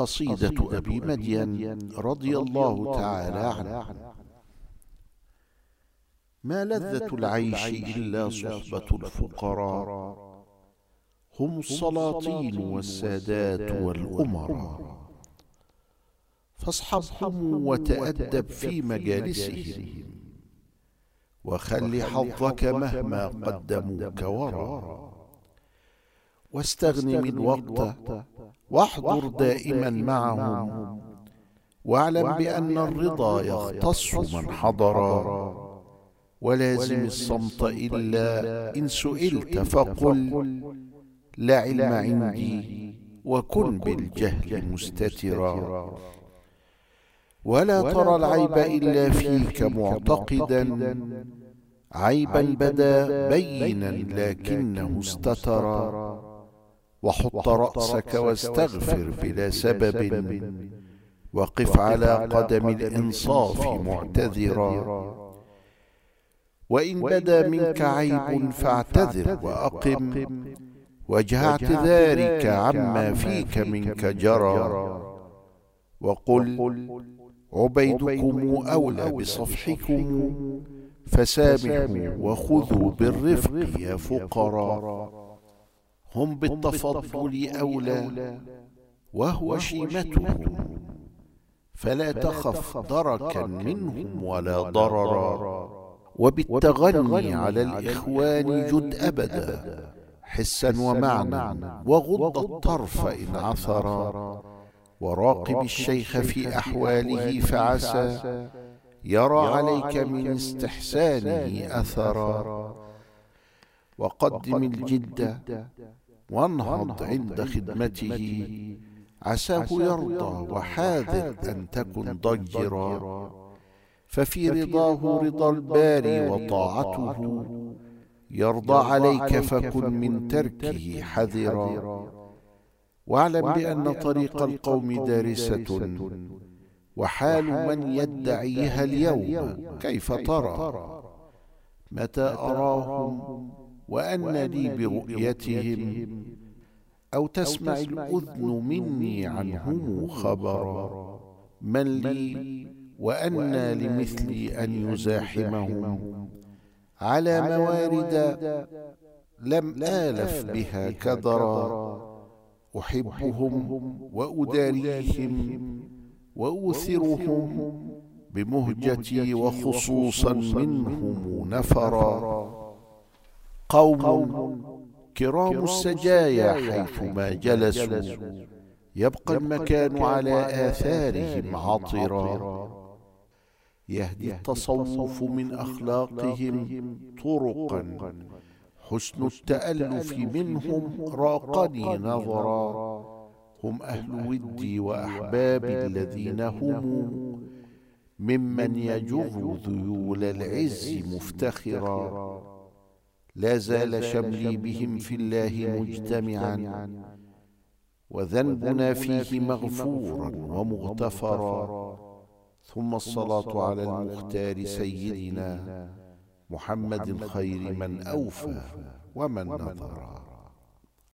قصيدة أبي مدين رضي الله تعالى عنه. ما لذة العيش إلا صحبة الفقراء؟ هم السلاطين والسادات والأمراء. فاصحبهم وتأدب في مجالسهم. وخل حظك مهما قدموك. وراء. واستغنم الوقت واحضر دائما معهم. واعلم بأن الرضا يختص من حضر. ولازم الصمت إلا إن سئلت فقل لا علم عندي وكن بالجهل مستترا. ولا ترى العيب إلا فيك معتقدا. عيبا بدا بينا لكنه استترا. وحط رأسك واستغفر بلا سبب. وقف على قدم الإنصاف معتذرا. وإن بدا منك عيب فاعتذر وأقم. وجه اعتذارك عما فيك منك جرى. وقل عبيدكم أولى بصفحكم فسامحوا وخذوا بالرفق يا فقراء. هم بالتفضل أولى وهو شيمتهم. فلا تخف دركا منهم ولا ضررا. وبالتغني على الإخوان جد أبدا. حسا ومعنى. وغض الطرف إن عثرا وراقب الشيخ في أحواله فعسى. يرى عليك من استحسانه أثرا. وقدم الجد وانهض عند خدمته. عساه يرضى وحاذر أن تكن ضجرا. ففي رضاه رضا الباري وطاعته. يرضى عليك فكن من تركه حذرا. واعلم بأن طريق القوم دارسة. وحال من يدعيها اليوم كيف ترى؟ متى أراهم؟ وأن لي برؤيتهم أو تسمع الأذن مني عنهم خبرا. من لي وأنى لمثلي أن يزاحمهم. على موارد لم آلف بها كدرا. أحبهم وأداريهم وأوثرهم بمهجتي وخصوصا منهم نفرا. قوم كرام السجايا حيثما جلسوا. يبقى المكان على آثارهم عطرا. يهدي التصوف من أخلاقهم طرقا. حسن التألف منهم راقني نظرا. هم أهل ودي وأحبابي الذين هم ممن يجر ذيول العز مفتخرا. لا زال شملي بهم في الله مجتمعا. وذنبنا فيه مغفورا ومغتفرا. ثم الصلاة على المختار سيدنا محمد خير من أوفى ومن نظرا